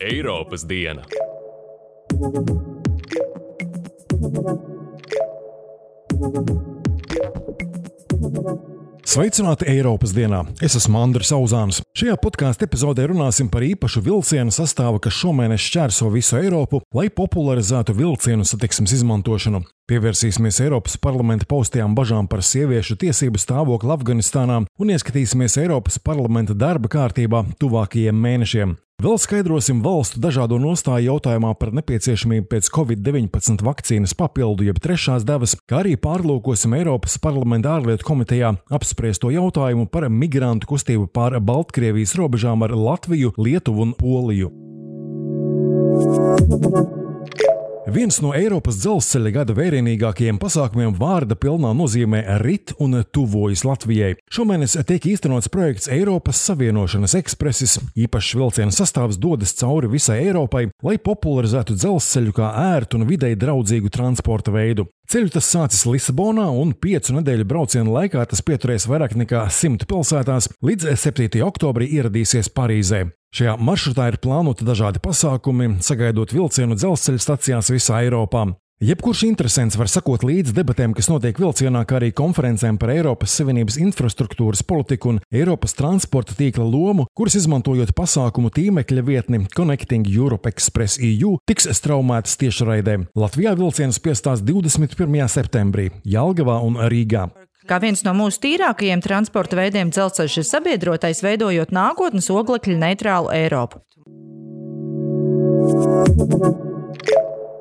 Eiropas diena. Sveicināti Eiropas dienā! Es esmu Andris Uzāns. Šajā podkāstu epizodē runāsim par īpašu vilcienu sastāvu, kas šomēnes šķērso visu Eiropu, lai popularizētu vilcienu satiksmes izmantošanu. Pievērsīsimies Eiropas parlamenta paustajām bažām par sieviešu tiesību stāvokli Afganistānā un ieskatīsimies Eiropas parlamenta darba kārtībā tuvākajiem mēnešiem. Vēl skaidrosim valstu dažādo nostāju jautājumā par nepieciešamību pēc Covid-19 vakcīnas papildu jeb trešās devas, kā arī pārlūkosim Eiropas parlamenta ārlietu komitejā apspriesto jautājumu par migrantu kustību pār Baltkrievijas robežām ar Latviju, Lietuvu un Poliju. Viens no Eiropas dzelzceļa gada vērienīgākajiem pasākumiem vārda pilnā nozīmē rit un tuvojas Latvijai. Šomēnes tiek īstenots projekts Eiropas Savienošanas ekspresis. Īpašs vilciena sastāvs dodas cauri visai Eiropai, lai popularizētu dzelzceļu kā ērtu un videi draudzīgu transporta veidu. Ceļu tas sācis Lisabonā, un piecu nedēļu brauciena laikā tas pieturēs vairāk nekā simt pilsētās, līdz 7. oktobrī ieradīsies Parīzē. Šajā maršrutā ir plānoti dažādi pasākumi, sagaidot vilcienu dzelzceļa stacijās visā Eiropā. Jebkurš interesants var sekot līdzi debatēm, kas notiek vilcienā, kā arī konferencēm par Eiropas Savienības infrastruktūras politiku un Eiropas transporta tīkla lomu, kuras izmantojot pasākumu tīmekļa vietni Connecting Europe Express EU, tiks straumētas tiešraidē. Latvijā vilciens piestās 21. septembrī Jālgavā un Rīgā. Kā viens no mūsu tīrākajiem transporta veidiem, dzelzceļš ir sabiedrotais, veidojot nākotnes oglekļa neitrālu Eiropu.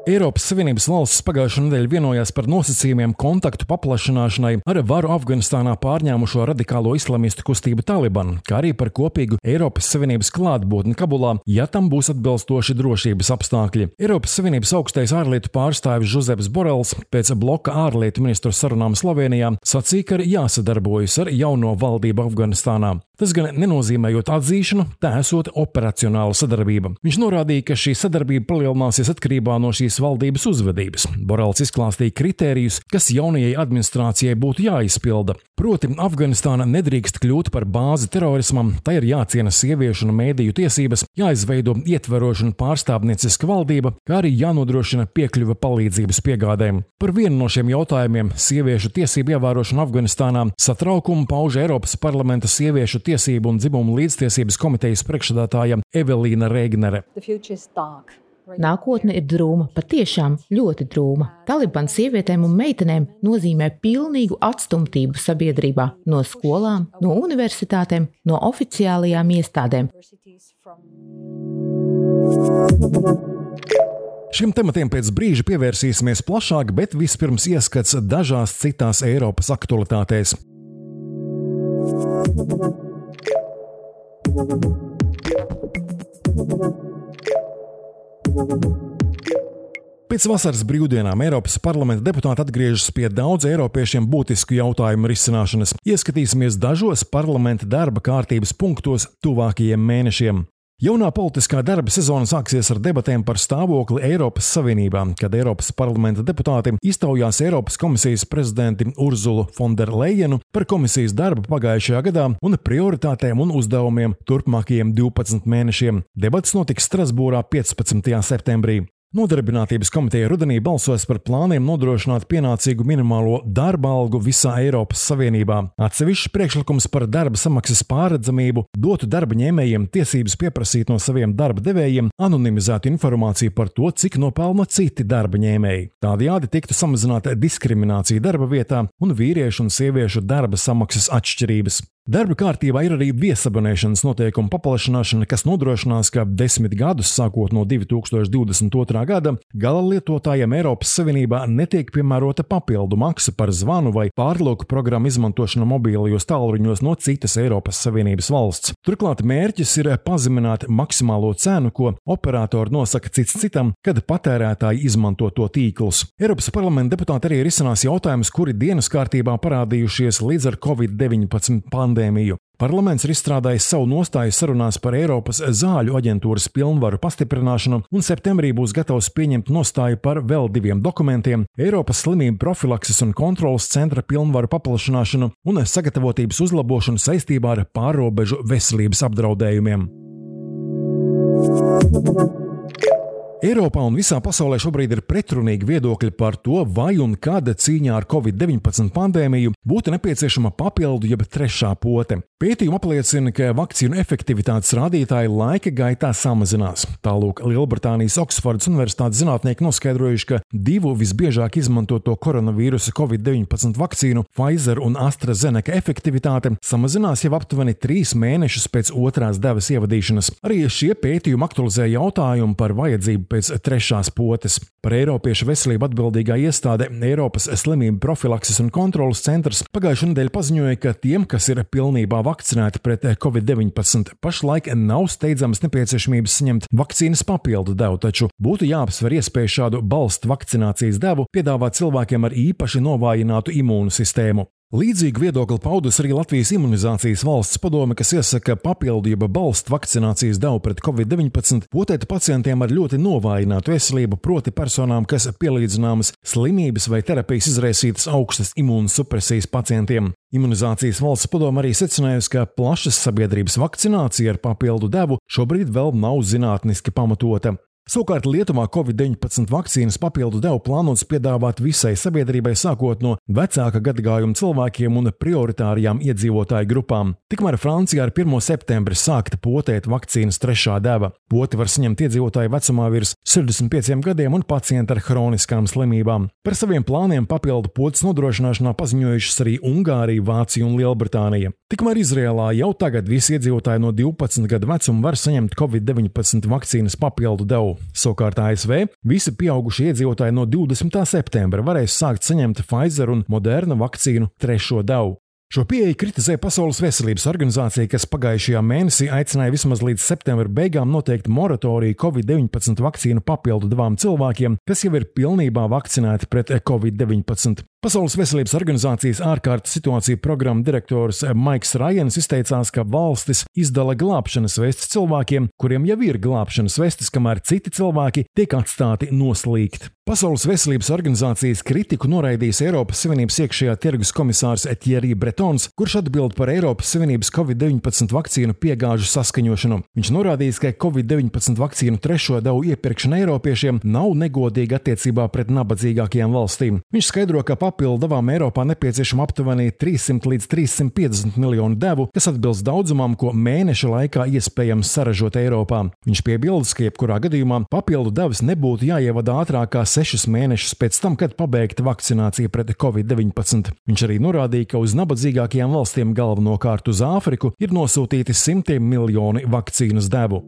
Eiropas Savienības valsts pagājušā nedēļa vienojās par nosacījumiem kontaktu paplašināšanai ar varu Afganistānā pārņēmušo radikālo islamistu kustību Taliban, kā arī par kopīgu Eiropas Savienības klātbūtni Kabulā, ja tam būs atbilstoši drošības apstākļi. Eiropas Savienības augstais ārlietu pārstāvis Žuzeps Borels pēc bloka ārlietu ministru sarunām Slovenijā sacīja, ka ir jāsadarbojas ar jauno valdību Afganistānā. Tas gan nenozīmējot atzīšanu, tā esot operacionāla sadarbība. Viņš norādīja, ka šī sadarbība palielināsies atkarībā no šīs valdības uzvedības. Borels izklāstīja kritērijus, kas jaunajai administrācijai būtu jāizpilda. Proti, Afganistāna nedrīkst kļūt par bāzi terorismam, tai ir jāciena sieviešu un mēdīju tiesības, jāizveido ietveroša un pārstāvnieciska valdība, kā arī jānodrošina piekļuve palīdzības piegādēm. Par vienu no šiem jautājumiem - sieviešu tiesību ievērošanu Afganistānā - satraukumu pauž Eiropas parlamenta sieviešu tiesību un dzimumu līdztiesības komitejas priekšsēdētāja Evelīna Reignere. Nākotne ir drūma, patiešām ļoti drūma. Taliban sievietēm un meitenēm nozīmē pilnīgu atstumtību sabiedrībā, no skolām, no universitātēm, no oficiālajām iestādēm. Šim tematam pēc brīža pievērsīsimies plašāk, bet vispirms ieskats dažās citās Eiropas aktualitātēs. Pēc vasaras brīvdienām Eiropas parlamenta deputāti atgriežas pie daudz eiropiešiem būtisku jautājumu risināšanas. Ieskatīsimies dažos parlamenta darba kārtības punktos tuvākajiem mēnešiem. Jaunā politiskā darba sezona sāksies ar debatēm par stāvokli Eiropas Savienībā, kad Eiropas parlamenta deputāti iztaujās Eiropas komisijas prezidenti Urzulu Fonderleinu par komisijas darbu pagājušajā gadā un prioritātēm un uzdevumiem turpmākajiem 12 mēnešiem. Debats notiks Strasbūrā 15. septembrī. Nodarbinātības komiteja rudenī balsos par plāniem nodrošināt pienācīgu minimālo darba algu visā Eiropas Savienībā. Atsevišķs priekšlikums par darba samaksas pārredzamību dotu darba ņēmējiem tiesības pieprasīt no saviem darba devējiem anonimizētu informāciju par to, cik nopelna citi darba ņēmēji. Tādējādi tiktu samazināta diskriminācija darba vietā un vīriešu un sieviešu darba samaksas atšķirības. Darba kārtībā ir arī viesabonēšanas noteikumu paplašināšana, kas nodrošinās, ka desmit gadus sākot no 2022. gada gala lietotājiem Eiropas Savienībā netiek piemērota papildu maksa par zvanu vai pārlūku programmu izmantošanu mobīlajos tālruņos no citas Eiropas Savienības valsts. Turklāt mērķis ir pazemināt maksimālo cenu, ko operatori nosaka cits citam, kad patērētāji izmanto to tīklus. Eiropas parlamenta deputāti arī risinās jautājumus, kuri dienas kārtībā parādījušies līdz ar Covid-19 pandēmiju pandēmiju. Parlaments ir izstrādājis savu nostāju sarunās par Eiropas zāļu aģentūras pilnvaru pastiprināšanu, un septembrī būs gatavs pieņemt nostāju par vēl diviem dokumentiem - Eiropas slimību profilakses un kontrolas centra pilnvaru paplašināšanu un sagatavotības uzlabošanu saistībā ar pārobežu veselības apdraudējumiem. Eiropā un visā pasaulē šobrīd ir pretrunīgi viedokļi par to, vai un kāda cīņā ar covid-19 pandēmiju būtu nepieciešama papildu jeb trešā pote. Pētījumi apliecina, ka vakcīnu efektivitātes rādītāji laika gaitā samazinās. Tālūk, Lielbritānijas Oksfordas Universitātes zinātnieki noskaidrojuši, ka divu visbiežāk izmantoto koronavīrusa covid-19 vakcīnu Pfizer un AstraZeneca efektivitāte samazinās jau aptuveni trīs mēnešus pēc otrās devas ievadīšanas. Arī šie pētījumi aktualizē jautājumu par vajadzību pēc trešās potes. Par Eiropiešu veselību atbildīgā iestāde Eiropas slimību profilakses un kontrolas centrs pagājušajā nedēļā paziņoja, ka tiem, kas ir pilnībā vakcinēti pret covid-19. Pašlaik nav steidzamas nepieciešamības saņemt vakcīnas papildu devu, taču būtu jāapsver iespēju šādu balstu vakcinācijas devu piedāvāt cilvēkiem ar īpaši novājinātu imūnu sistēmu. Līdzīgu viedokli paudus arī Latvijas imunizācijas valsts padome, kas iesaka papildība balstu vakcinācijas devu pret covid-19 potēt pacientiem ar ļoti novājinātu veselību, proti personām, kas pielīdzināmas slimības vai terapijas izraisītas augstas imūnsupresijas pacientiem. Imunizācijas valsts padome arī secinājusi, ka plašas sabiedrības vakcinācija ar papildu devu šobrīd vēl nav zinātniski pamatota. Savukārt Lietuvā Covid-19 vakcīnas papildu devu plānots piedāvāt visai sabiedrībai, sākot no vecāka gadagājuma cilvēkiem un prioritārajām iedzīvotāju grupām. Tikmēr Francijā ar 1. septembri sākta potēt vakcīnas trešā deva. Poti var saņemt iedzīvotāju vecumā virs 65 gadiem un pacienti ar hroniskām slimībām. Par saviem plāniem papildu potes nodrošināšanā paziņojušas arī Ungārija, Vācija un Lielbritānija. Tikmēr Izrēlā jau tagad visi iedzīvotāji no 12 gadu vecuma var saņemt Covid-19 vakcīnas papildu devu. Savukārt ASV visi pieaugušie iedzīvotāji no 20. septembra varēs sākt saņemt Pfizer un Moderna vakcīnu trešo devu. Šo pieeju kritizē Pasaules veselības organizācija, kas pagājušajā mēnesī aicināja vismaz līdz septembra beigām noteikt moratoriju Covid-19 vakcīnu papildu devām cilvēkiem, kas jau ir pilnībā vakcinēti pret Covid-19. Pasaules veselības organizācijas ārkārtas situāciju programmu direktors Maiks Rajans izteicās, ka valstis izdala glābšanas vestes cilvēkiem, kuriem jau ir glābšanas vestes, kamēr citi cilvēki tiek atstāti noslīgt. Pasaules veselības organizācijas kritiku noraidījis Eiropas Savienības iekšējā tirgus komisārs Thierry Bretons, kurš atbild par Eiropas Savienības Covid-19 vakcīnu piegāžu saskaņošanu. Viņš norādījis, ka Covid-19 vakcīnu trešo devu iepirkšana Eiropiešiem nav negodīga attiecībā pret nabadzīgākajām valstīm. Viņš skaidro, ka papildu devām Eiropā nepieciešama aptuveni 300 līdz 350 miljonu devu, kas atbilst daudzumam, ko mēneša laikā iespējams saražot Eiropā. Viņš piebilst, ka jebkurā gadījumā papildu devas nebūtu jāievada ātrākās sešus mēnešus pēc tam, kad pabeigta vakcinācija pret covid-19. Viņš arī norādīja, ka uz nabadzīgākajām valstīm, galvenokārt uz Āfriku, ir nosūtīti simtiem miljoni vakcīnas devu.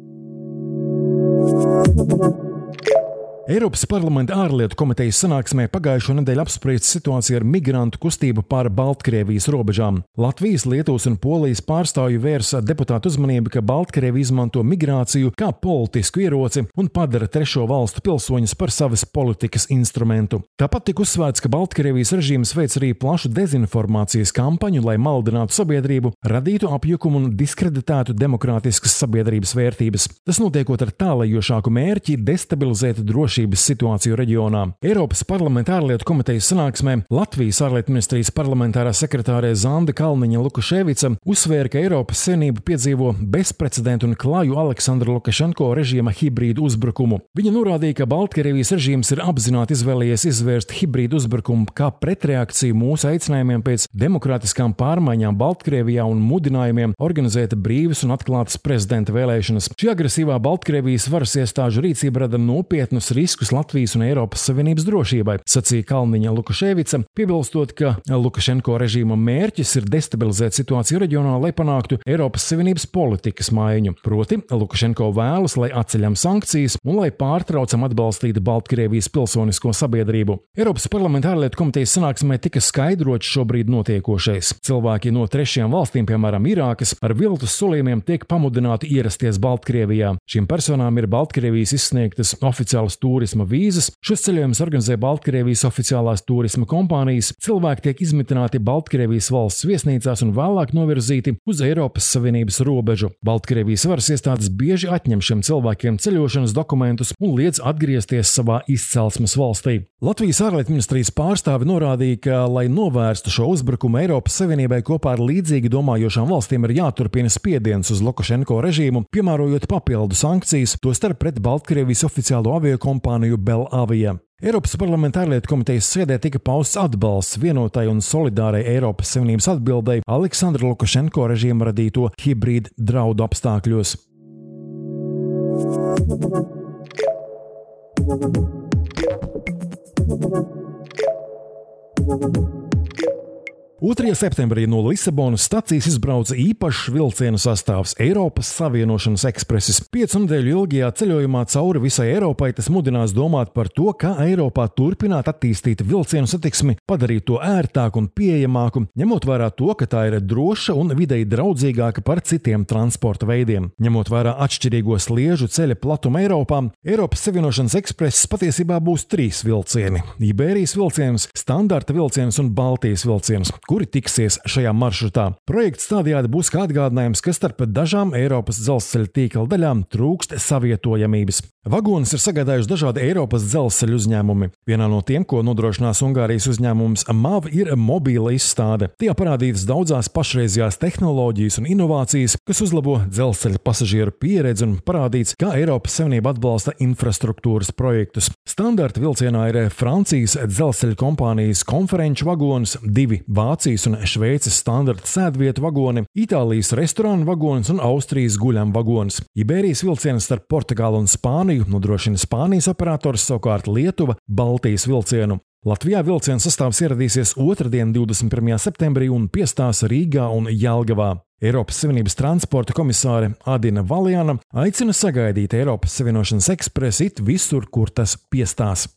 Eiropas parlamenta ārlietu komitejas sanāksmē pagājušo nedēļu apspriesta situācija ar migrantu kustību pāri Baltkrievijas robežām. Latvijas, Lietuvas un Polijas pārstāvju vērsa deputātu uzmanību, ka Baltkrievija izmanto migrāciju kā politisku ieroci un padara trešo valstu pilsoņus par savas politikas instrumentu. Tāpat tika uzsvērts, ka Baltkrievijas režīms veic arī plašu dezinformācijas kampaņu, lai maldinātu sabiedrību, radītu apjukumu un diskreditētu demokrātiskas sabiedrības vērtības. Tas notiekot ar tālajošāku mērķi destabilizēt drošību drošības situāciju reģionā. Eiropas parlamenta ārlietu komitejas sanāksmē Latvijas ārlietu ministrijas parlamentārā sekretārē Zanda Kalniņa Lukaševica uzsvēra, ka Eiropas Savienība piedzīvo bezprecedentu un klaju Aleksandra Lukašenko režīma hibrīdu uzbrukumu. Viņa norādīja, ka Baltkrievijas režīms ir apzināti izvēlējies izvērst hibrīdu uzbrukumu kā pretreakciju mūsu aicinājumiem pēc demokrātiskām pārmaiņām Baltkrievijā un mudinājumiem organizēt brīvas un atklātas prezidenta vēlēšanas. Šī agresīvā Baltkrievijas varas iestāžu rīcība rada nopietnus riskus riskus Latvijas un Eiropas Savienības drošībai, sacīja Kalniņa Lukaševica, piebilstot, ka Lukašenko režīma mērķis ir destabilizēt situāciju reģionā, lai panāktu Eiropas Savienības politikas maiņu. Proti, Lukašenko vēlas, lai atceļam sankcijas un lai pārtraucam atbalstīt Baltkrievijas pilsonisko sabiedrību. Eiropas parlamenta ārlietu komitejas sanāksmē tika skaidrots šobrīd notiekošais. Cilvēki no trešajām valstīm, piemēram, Irākas, ar viltus solījumiem tiek pamudināti ierasties Baltkrievijā. Šīm personām ir Baltkrievijas izsniegtas oficiālas tūri turisma vīzas. Šos ceļojumus organizē Baltkrievijas oficiālās turisma kompānijas. Cilvēki tiek izmitināti Baltkrievijas valsts viesnīcās un vēlāk novirzīti uz Eiropas Savienības robežu. Baltkrievijas varas iestādes bieži atņem šiem cilvēkiem ceļošanas dokumentus un liedz atgriezties savā izcelsmes valstī. Latvijas ārlietu ministrijas pārstāve norādīja, ka, lai novērstu šo uzbrukumu Eiropas Savienībai kopā ar līdzīgi domājošām valstīm, ir jāturpina spiediens uz Lukašenko režīmu, piemērojot papildu sankcijas, tostarp pret Baltkrievijas oficiālo aviokompāniju Belavija. Eiropas parlamenta ārlietu komitejas sēdē tika pausts atbalsts vienotai un solidārai Eiropas Savienības atbildēji Aleksandra Lukašenko režīma radīto hibrīdu draudu apstākļos. 2. septembrī no Lisabonas stacijas izbrauca īpašs vilcienu sastāvs Eiropas Savienošanas ekspresis. Piecu nedēļu ilgajā ceļojumā cauri visai Eiropai tas mudinās domāt par to, kā Eiropā turpināt attīstīt vilcienu satiksmi, padarīt to ērtāku un pieejamāku, ņemot vērā to, ka tā ir droša un videi draudzīgāka par citiem transporta veidiem. Ņemot vērā atšķirīgo sliežu ceļa platumu Eiropā, Eiropas Savienošanas ekspresis patiesībā būs trīs vilcieni - Iberijas vilciens, standarta vilciens un Baltijas vilciens kuri tiksies šajā maršrutā. Projekts tādējādi būs kā atgādinājums, ka starp dažām Eiropas dzelzceļa tīkla daļām trūkst savietojamības. Vagonus ir sagādājuši dažādi Eiropas dzelzceļa uzņēmumi. Vienā no tiem, ko nodrošinās Ungārijas uzņēmums MAV, ir mobīla izstāde. Tajā parādītas daudzās pašreizējās tehnoloģijas un inovācijas, kas uzlabo dzelzceļa pasažieru pieredzi un parādīts, kā Eiropas Savienība atbalsta infrastruktūras projektus. Standarta vilcienā ir Francijas dzelzceļa kompānijas konferenču vagonis, divi Vācijas Vācijas un Šveices standarta sēdvietu vagoni, Itālijas restorānu vagonis un Austrijas guļam vagonis. Iberijas vilciens starp Portugālu un Spāniju nodrošina Spānijas operators, savukārt Lietuva - Baltijas vilcienu. Latvijā vilciena sastāvs ieradīsies otrdien, 21. septembrī, un piestās Rīgā un Jālgavā. Eiropas Savienības transporta komisāre Adina Valjana aicina sagaidīt Eiropas Savienošanas ekspresu it visur, kur tas piestās.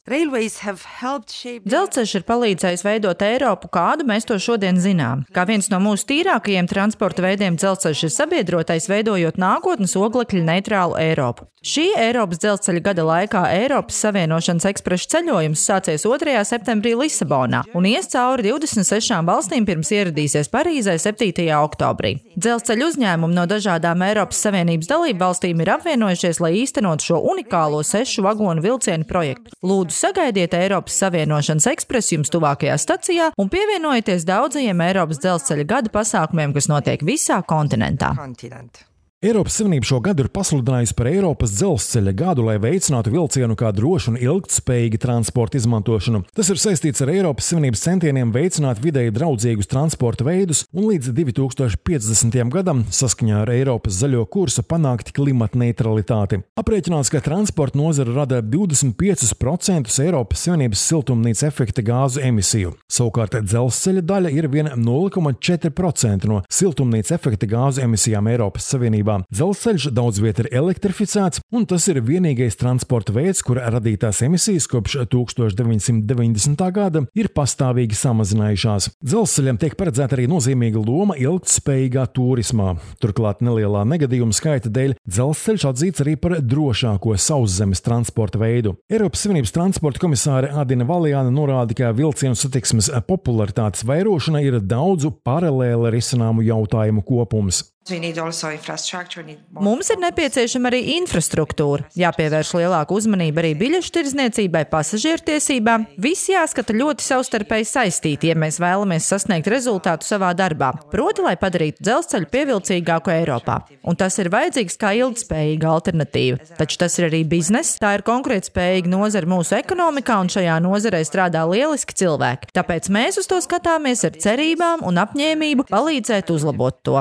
Dzelzceļš ir palīdzējis veidot Eiropu, kādu mēs to šodien zinām. Kā viens no mūsu tīrākajiem transporta veidiem, dzelzceļš ir sabiedrotais, veidojot nākotnes oglekļa neitrālu Eiropu. Šī Eiropas dzelzceļa gada laikā Eiropas Savienošanas ekspresa ceļojums sācies 2. septembrī Lisabonā un ies cauri 26 valstīm pirms ieradīsies Parīzē 7. oktobrī. Dzelzceļa uzņēmumi no dažādām Eiropas Savienības dalību valstīm ir apvienojušies, lai īstenot šo unikālo sešu vagonu vilcienu projektu. Lūdzu, sagaidiet Eiropas Savienošanas ekspresu jums tuvākajā stacijā un pievienojieties daudzajiem Eiropas dzelzceļa gada pasākumiem, kas notiek visā kontinentā. Kontinent. Eiropas Savienība šo gadu ir pasludinājusi par Eiropas dzelzceļa gadu, lai veicinātu vilcienu kā drošu un ilgtspējīgu transporta izmantošanu. Tas ir saistīts ar Eiropas Savienības centieniem veicināt vidēji draudzīgus transporta veidus un līdz 2050. gadam, saskaņā ar Eiropas zaļo kursu, panākt klimata neutralitāti. Aprēķināts, ka transporta nozara rada 25% Eiropas Savienības siltumnīca efekta gāzu emisiju. Savukārt dzelzceļa daļa ir vien 0,4% no siltumnīca efekta gāzu emisijām Eiropas Savienībā sabiedrībā. Dzelzceļš daudz vietā ir elektrificēts, un tas ir vienīgais transporta veids, kur radītās emisijas kopš 1990. gada ir pastāvīgi samazinājušās. Dzelzceļam tiek paredzēta arī nozīmīga loma ilgtspējīgā turismā. Turklāt nelielā negadījuma skaita dēļ dzelzceļš atzīts arī par drošāko sauszemes transporta veidu. Eiropas Savienības transporta komisāre Adina Valjāna norāda, ka vilcienu satiksmes popularitātes vairošana ir daudzu paralēli risināmu jautājumu kopums. Mums ir nepieciešama arī infrastruktūra, jāpievērš lielāka uzmanība arī biļešu tirdzniecībai, pasažieru tiesībām. Viss jāskata ļoti savstarpēji saistīti, ja mēs vēlamies sasniegt rezultātu savā darbā, proti, lai padarītu dzelzceļu pievilcīgāku Eiropā. Un tas ir vajadzīgs kā ilgspējīga alternatīva. Taču tas ir arī bizness, tā ir konkurētspējīga nozara mūsu ekonomikā, un šajā nozarē strādā lieliski cilvēki. Tāpēc mēs uz to skatāmies ar cerībām un apņēmību palīdzēt uzlabot to.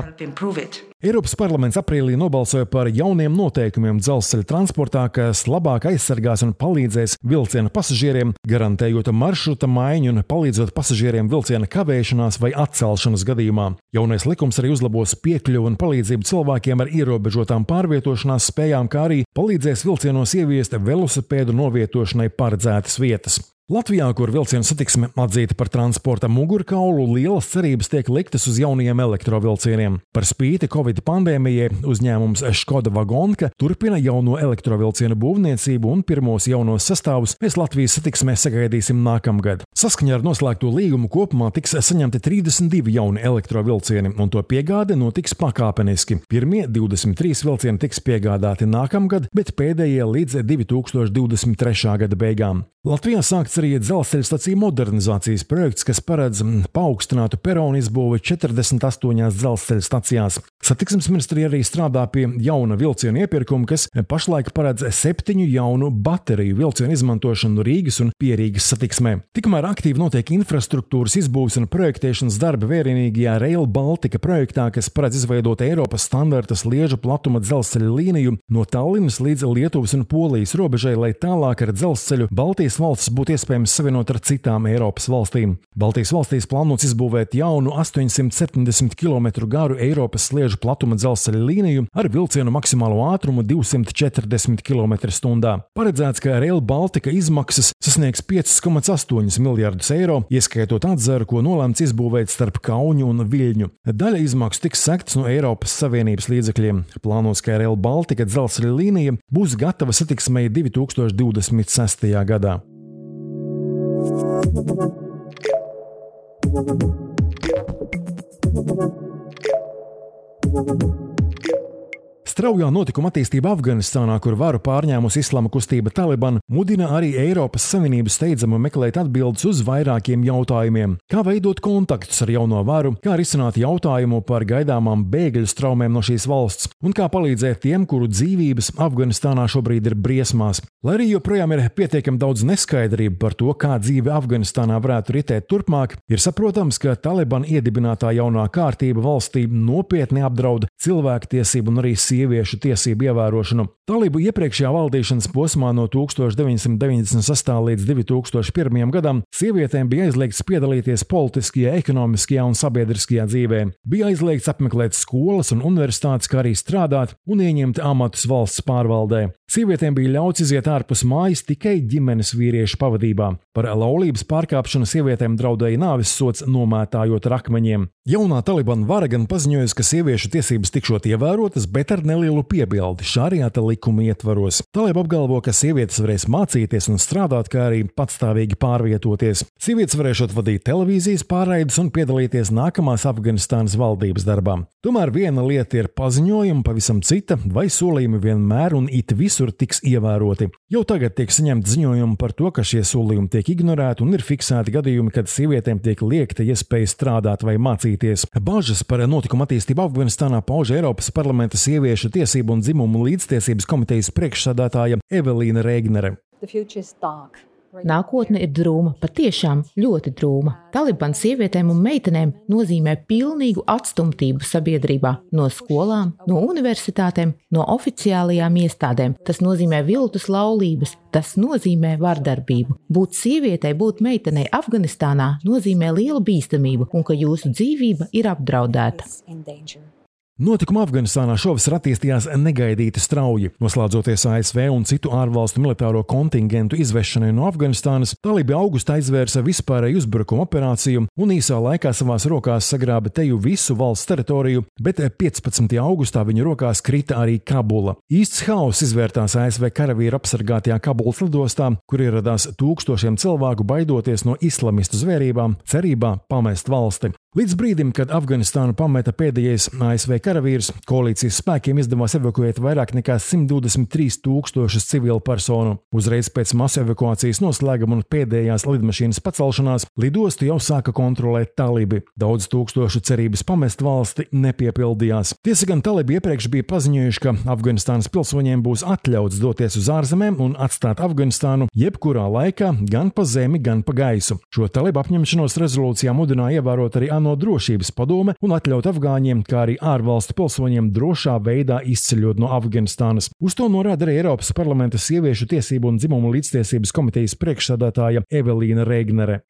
Eiropas parlaments aprīlī nobalsoja par jauniem noteikumiem dzelzceļa transportā, kas labāk aizsargās un palīdzēs vilciena pasažieriem, garantējot maršruta maiņu un palīdzot pasažieriem vilciena kavēšanās vai atcelšanas gadījumā. Jaunais likums arī uzlabos piekļuvu un palīdzību cilvēkiem ar ierobežotām pārvietošanās spējām, kā arī palīdzēs vilcienos ieviest velosipēdu novietošanai paredzētas vietas. Latvijā, kur vilcienu satiksme atzīta par transporta mugurkaulu, lielas cerības tiek liktas uz jaunajiem elektrovilcieniem. Par spīti Covid pandēmijai uzņēmums Škoda Vagonka turpina jauno elektrovilcienu būvniecību un pirmos jaunos sastāvus mēs Latvijas satiksmē sagaidīsim nākamgad. Saskaņā ar noslēgto līgumu kopumā tiks saņemti 32 jauni elektrovilcieni, un to piegāde notiks pakāpeniski. Pirmie 23 vilcieni tiks piegādāti nākamgad, bet pēdējie līdz 2023. gada beigām. Latvijā sākts arī dzelzceļa staciju modernizācijas projekts, kas paredz paaugstinātu peronu izbūvi 48 dzelzceļa stacijās. Satiksmes ministrija arī strādā pie jauna vilcienu iepirkuma, kas pašlaik paredz septiņu jaunu bateriju vilcienu izmantošanu Rīgas un Pierīgas satiksmē. Tikmēr aktīvi notiek infrastruktūras izbūves un projektēšanas darbi vērienīgajā Rail Baltica projektā, kas paredz izveidot Eiropas standarta sliežu platuma dzelzceļa līniju no Tallinas līdz Lietuvas un Polijas robežai, lai tālāk ar dzelzceļu Baltijas valstis būtu iespējams savienot ar citām Eiropas valstīm. Baltijas valstīs plānots izbūvēt jaunu 870 km garu Eiropas sliežu platuma dzelzceļa līniju ar vilcienu maksimālo ātrumu 240 km/h. Paredzēts, ka Rail Baltica izmaksas sasniegs 5,8 miljardus eiro, ieskaitot atzaru, ko nolēmts izbūvēt starp Kaunu un Viļņu. Daļa izmaksu tiks sektas no Eiropas Savienības līdzekļiem. Plānots, ka Rail Baltica dzelzceļa līnija būs gatava satiksmei 2026. gadā. Thank you. Straujā notikuma attīstība Afganistānā, kur varu pārņēmusi islāma kustība Taliban, mudina arī Eiropas Savienību steidzami meklēt atbildes uz vairākiem jautājumiem. Kā veidot kontaktus ar jauno varu, kā risināt jautājumu par gaidāmām bēgļu straumēm no šīs valsts, un kā palīdzēt tiem, kuru dzīvības Afganistānā šobrīd ir briesmās. Lai arī joprojām ir pietiekami daudz neskaidrību par to, kā dzīve Afganistānā varētu ritēt turpmāk, ir saprotams, ka Taliban iedibinātā jaunā kārtība valstī nopietni apdraud cilvēktiesību un arī sieviešu sieviešu tiesību ievērošanu. Talību iepriekšējā valdīšanas posmā no 1998. līdz 2001. gadam sievietēm bija aizliegts piedalīties politiskajā, ekonomiskajā un sabiedriskajā dzīvē. Bija aizliegts apmeklēt skolas un universitātes, kā arī strādāt un ieņemt amatus valsts pārvaldē. Sievietēm bija ļauts iziet ārpus mājas tikai ģimenes vīriešu pavadībā. Par laulības pārkāpšanu sievietēm draudēja nāves sots nomētājot ar akmeņiem. Jaunā Taliban vara gan paziņoja, ka sieviešu tiesības tikšot ievērotas, bet ar nelielu piebildi šārijāta likuma ietvaros. Talība apgalvo, ka sievietes varēs mācīties un strādāt, kā arī patstāvīgi pārvietoties. Sievietes varēšot vadīt televīzijas pārraides un piedalīties nākamās Afganistānas valdības darbā. Tomēr viena lieta ir paziņojumi, pavisam cita, vai solījumi vienmēr un it visu visur tiks ievēroti. Jau tagad tiek saņemti ziņojumi par to, ka šie solījumi tiek ignorēti un ir fiksēti gadījumi, kad sievietēm tiek liekta iespēja strādāt vai mācīties. Bažas par notikumu attīstību Afganistānā pauž Eiropas parlamenta sieviešu tiesību un dzimumu līdztiesības komitejas priekšsādātāja Evelīna Reignere. Nākotne ir drūma, patiešām ļoti drūma. Taliban sievietēm un meitenēm nozīmē pilnīgu atstumtību sabiedrībā, no skolām, no universitātēm, no oficiālajām iestādēm. Tas nozīmē viltus laulības, tas nozīmē vardarbību. Būt sievietei, būt meitenei Afganistānā nozīmē lielu bīstamību un ka jūsu dzīvība ir apdraudēta. Notikumi Afganistānā šovasar attīstījās negaidīti strauji. Noslēdzoties ASV un citu ārvalstu militāro kontingentu izvešanai no Afganistānas, Talibi augustā izvērsa vispārēju uzbrukuma operāciju un īsā laikā savās rokās sagrāba teju visu valsts teritoriju, bet 15. augustā viņu rokās krita arī Kabula. Īsts haoss izvērtās ASV karavīru apsargātajā Kabulas lidostā, kur ieradās tūkstošiem cilvēku baidoties no islamistu zvērībām, cerībā pamest valsti. Līdz brīdim, kad Afganistānu pameta pēdējais ASV karavīrs, koalīcijas spēkiem izdevās evakuēt vairāk nekā 123 tūkstošus civilu personu. Uzreiz pēc masu evakuācijas noslēguma un pēdējās lidmašīnas pacelšanās lidostu jau sāka kontrolēt talibi. Daudz tūkstošu cerības pamest valsti nepiepildījās. Tiesa gan talibi iepriekš bija paziņojuši, ka Afganistānas pilsoņiem būs atļauts doties uz ārzemēm un atstāt Afganistānu jebkurā laikā, gan pa zemi, gan pa gaisu. Šo talibu apņemšanos rezolūcijā mudināja ievērot arī ANO drošības padome un atļaut afgāņiem, kā arī ārvalstu pilsoņiem drošā veidā izceļot no Afganistānas. Uz to norāda arī Eiropas parlamenta sieviešu tiesību un dzimumu līdztiesības komitejas priekšsādātāja Evelīna Reignere.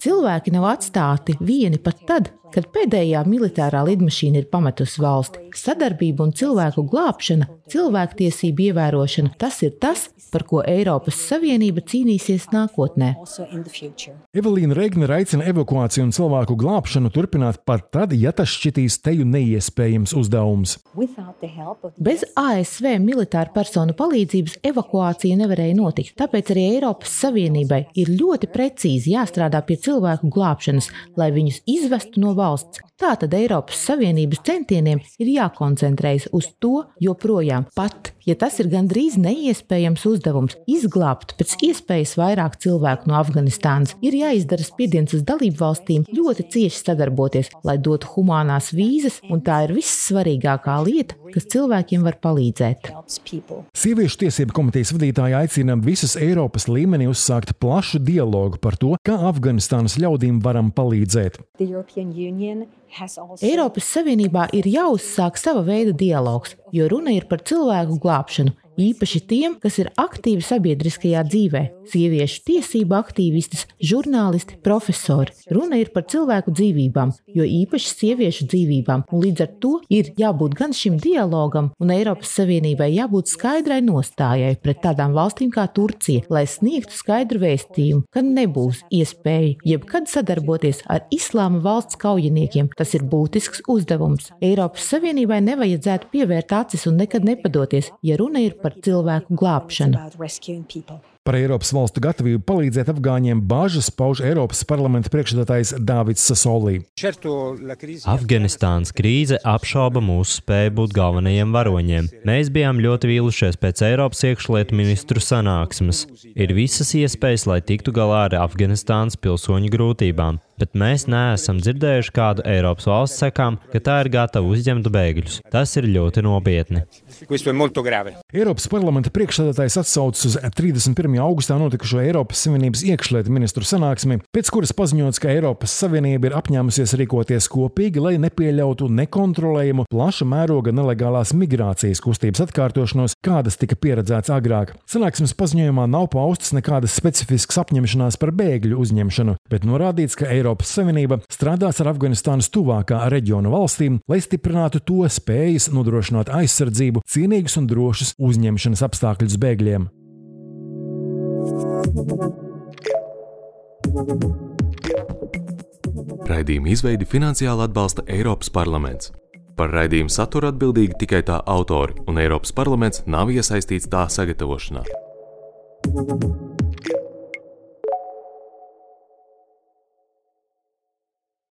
Cilvēki nav atstāti vieni pat tad, kad pēdējā militārā lidmašīna ir pametusi valsti. Sadarbība un cilvēku glābšana, cilvēktiesību ievērošana - tas ir tas, par ko Eiropas Savienība cīnīsies nākotnē. Evelīna Reigner aicina evakuāciju un cilvēku glābšanu turpināt pat tad, ja tas šķitīs teju neiespējams uzdevums. Bez ASV militāru personu palīdzības evakuācija nevarēja notikt, tāpēc arī Eiropas Savienībai ir ļoti precīzi jāstrādā pie cilvēku glābšanas, lai viņus izvestu no valsts. Tātad Eiropas Savienības centieniem ir jākoncentrējas uz to joprojām, pat ja tas ir gandrīz neiespējams uzdevums izglābt pēc iespējas vairāk cilvēku no Afganistānas, ir jāizdara spiediens uz dalību valstīm ļoti cieši sadarboties, lai dotu humanās vīzas, un tā ir vissvarīgākā lieta, kas cilvēkiem var palīdzēt. Sieviešu tiesību komitejas vadītāja aicina visas Eiropas līmenī uzsākt plašu dialogu par to, kā Afganistānas ļaudīm varam palīdzēt. Eiropas Savienībā ir jāuzsāk sava veida dialogs, jo runa ir par cilvēku glābšanu, īpaši tiem, kas ir aktīvi sabiedriskajā dzīvē - sieviešu tiesību aktīvistis, žurnālisti, profesori. Runa ir par cilvēku dzīvībām, jo īpaši sieviešu dzīvībām, un līdz ar to ir jābūt gan šim dialogam, un Eiropas Savienībai jābūt skaidrai nostājai pret tādām valstīm kā Turcija, lai sniegtu skaidru vēstījumu, ka nebūs iespēja jebkad sadarboties ar Islāma valsts kaujiniekiem. Tas ir būtisks uzdevums. Eiropas Savienībai nevajadzētu pievērt acis un nekad nepadoties, ja runa ir par cilvēku glābšanu. Par Eiropas valstu gatavību palīdzēt afgāņiem bāžas pauž Eiropas parlamenta priekšsēdētājs Dāvids Sasolī. Afganistānas krīze apšauba mūsu spēju būt galvenajiem varoņiem. Mēs bijām ļoti vīlušies pēc Eiropas iekšlietu ministru sanāksmes. Ir visas iespējas, lai tiktu galā ar Afganistānas pilsoņu grūtībām bet mēs neesam dzirdējuši kādu Eiropas valsts sakām, ka tā ir gatava uzņemt bēgļus. Tas ir ļoti nopietni. Eiropas parlamenta priekšsēdētājs atsaucas uz 31. 1. augustā notikušo Eiropas Savienības iekšlietu ministru sanāksmi, pēc kuras paziņots, ka Eiropas Savienība ir apņēmusies rīkoties kopīgi, lai nepieļautu nekontrolējumu plaša mēroga nelegālās migrācijas kustības atkārtošanos, kādas tika pieredzētas agrāk. Sanāksmes paziņojumā nav paustas nekādas specifiskas apņemšanās par bēgļu uzņemšanu, bet norādīts, ka Eiropas Savienība strādās ar Afganistānas tuvākā reģiona valstīm, lai stiprinātu to spējas nodrošināt aizsardzību, cienīgus un drošus uzņemšanas apstākļus bēgļiem. Raidījuma izveidi finansiāli atbalsta Eiropas parlaments. Par raidījumu saturu atbildīgi tikai tā autori, un Eiropas parlaments nav iesaistīts tā sagatavošanā. thank you